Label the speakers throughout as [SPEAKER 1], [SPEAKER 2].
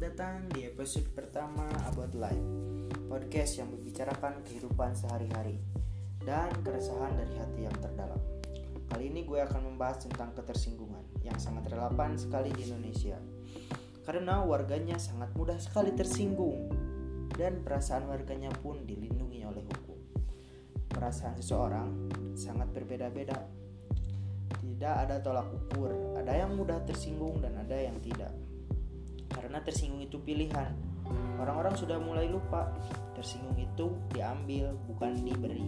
[SPEAKER 1] datang di episode pertama About Life Podcast yang membicarakan kehidupan sehari-hari Dan keresahan dari hati yang terdalam. Kali ini gue akan membahas tentang ketersinggungan Yang sangat relevan sekali di Indonesia Karena warganya sangat mudah sekali tersinggung Dan perasaan warganya pun dilindungi oleh hukum. Perasaan seseorang sangat berbeda-beda. Tidak ada tolak ukur, ada yang mudah tersinggung dan ada yang tidak karena tersinggung itu pilihan. Orang-orang sudah mulai lupa tersinggung itu diambil bukan diberi.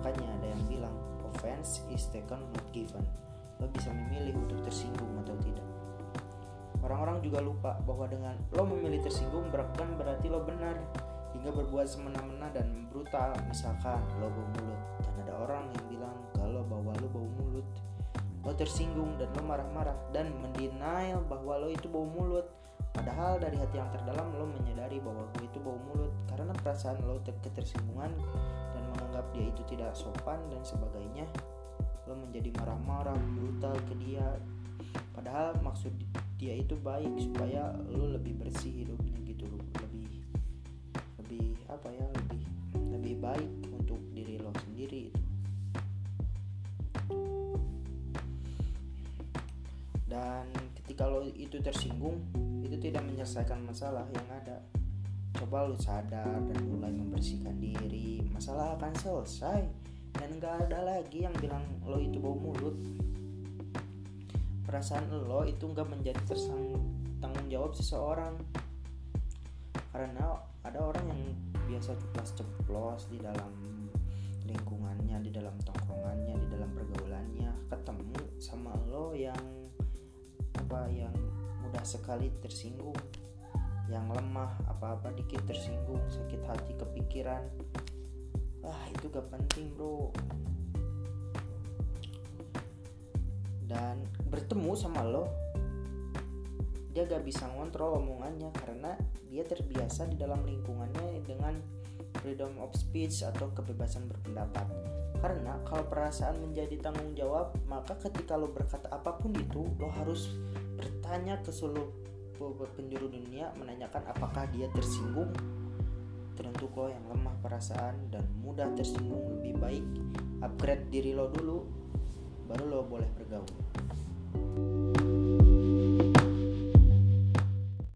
[SPEAKER 1] Makanya ada yang bilang offense is taken not given. Lo bisa memilih untuk tersinggung atau tidak. Orang-orang juga lupa bahwa dengan lo memilih tersinggung bukan berarti lo benar hingga berbuat semena-mena dan brutal. Misalkan lo bau mulut dan ada orang yang bilang kalau bahwa lo bau mulut lo tersinggung dan lo marah-marah dan mendenial bahwa lo itu bau mulut Padahal dari hati yang terdalam lo menyadari bahwa gue itu bau mulut karena perasaan lo ketersinggungan dan menganggap dia itu tidak sopan dan sebagainya. Lo menjadi marah-marah, brutal ke dia. Padahal maksud dia itu baik supaya lo lebih bersih hidupnya gitu lo lebih lebih apa ya lebih lebih baik untuk diri lo sendiri itu. Dan ketika lo itu tersinggung, itu tidak menyelesaikan masalah yang ada. Coba lu sadar dan mulai membersihkan diri. Masalah akan selesai dan nggak ada lagi yang bilang lo itu bau mulut. Perasaan lo itu nggak menjadi tersang tanggung jawab seseorang. Karena ada orang yang biasa ceplos ceplos di dalam lingkungannya di dalam tongkrongannya di dalam pergaulannya. Ketemu sama lo yang apa yang sekali tersinggung. Yang lemah apa-apa dikit tersinggung sakit hati kepikiran. Ah itu gak penting bro. Dan bertemu sama lo dia gak bisa ngontrol omongannya karena dia terbiasa di dalam lingkungannya dengan freedom of speech atau kebebasan berpendapat. Karena kalau perasaan menjadi tanggung jawab maka ketika lo berkata apa pun itu lo harus bertanya ke seluruh penjuru dunia menanyakan apakah dia tersinggung. Teruntuk lo yang lemah perasaan dan mudah tersinggung lebih baik upgrade diri lo dulu baru lo boleh bergaul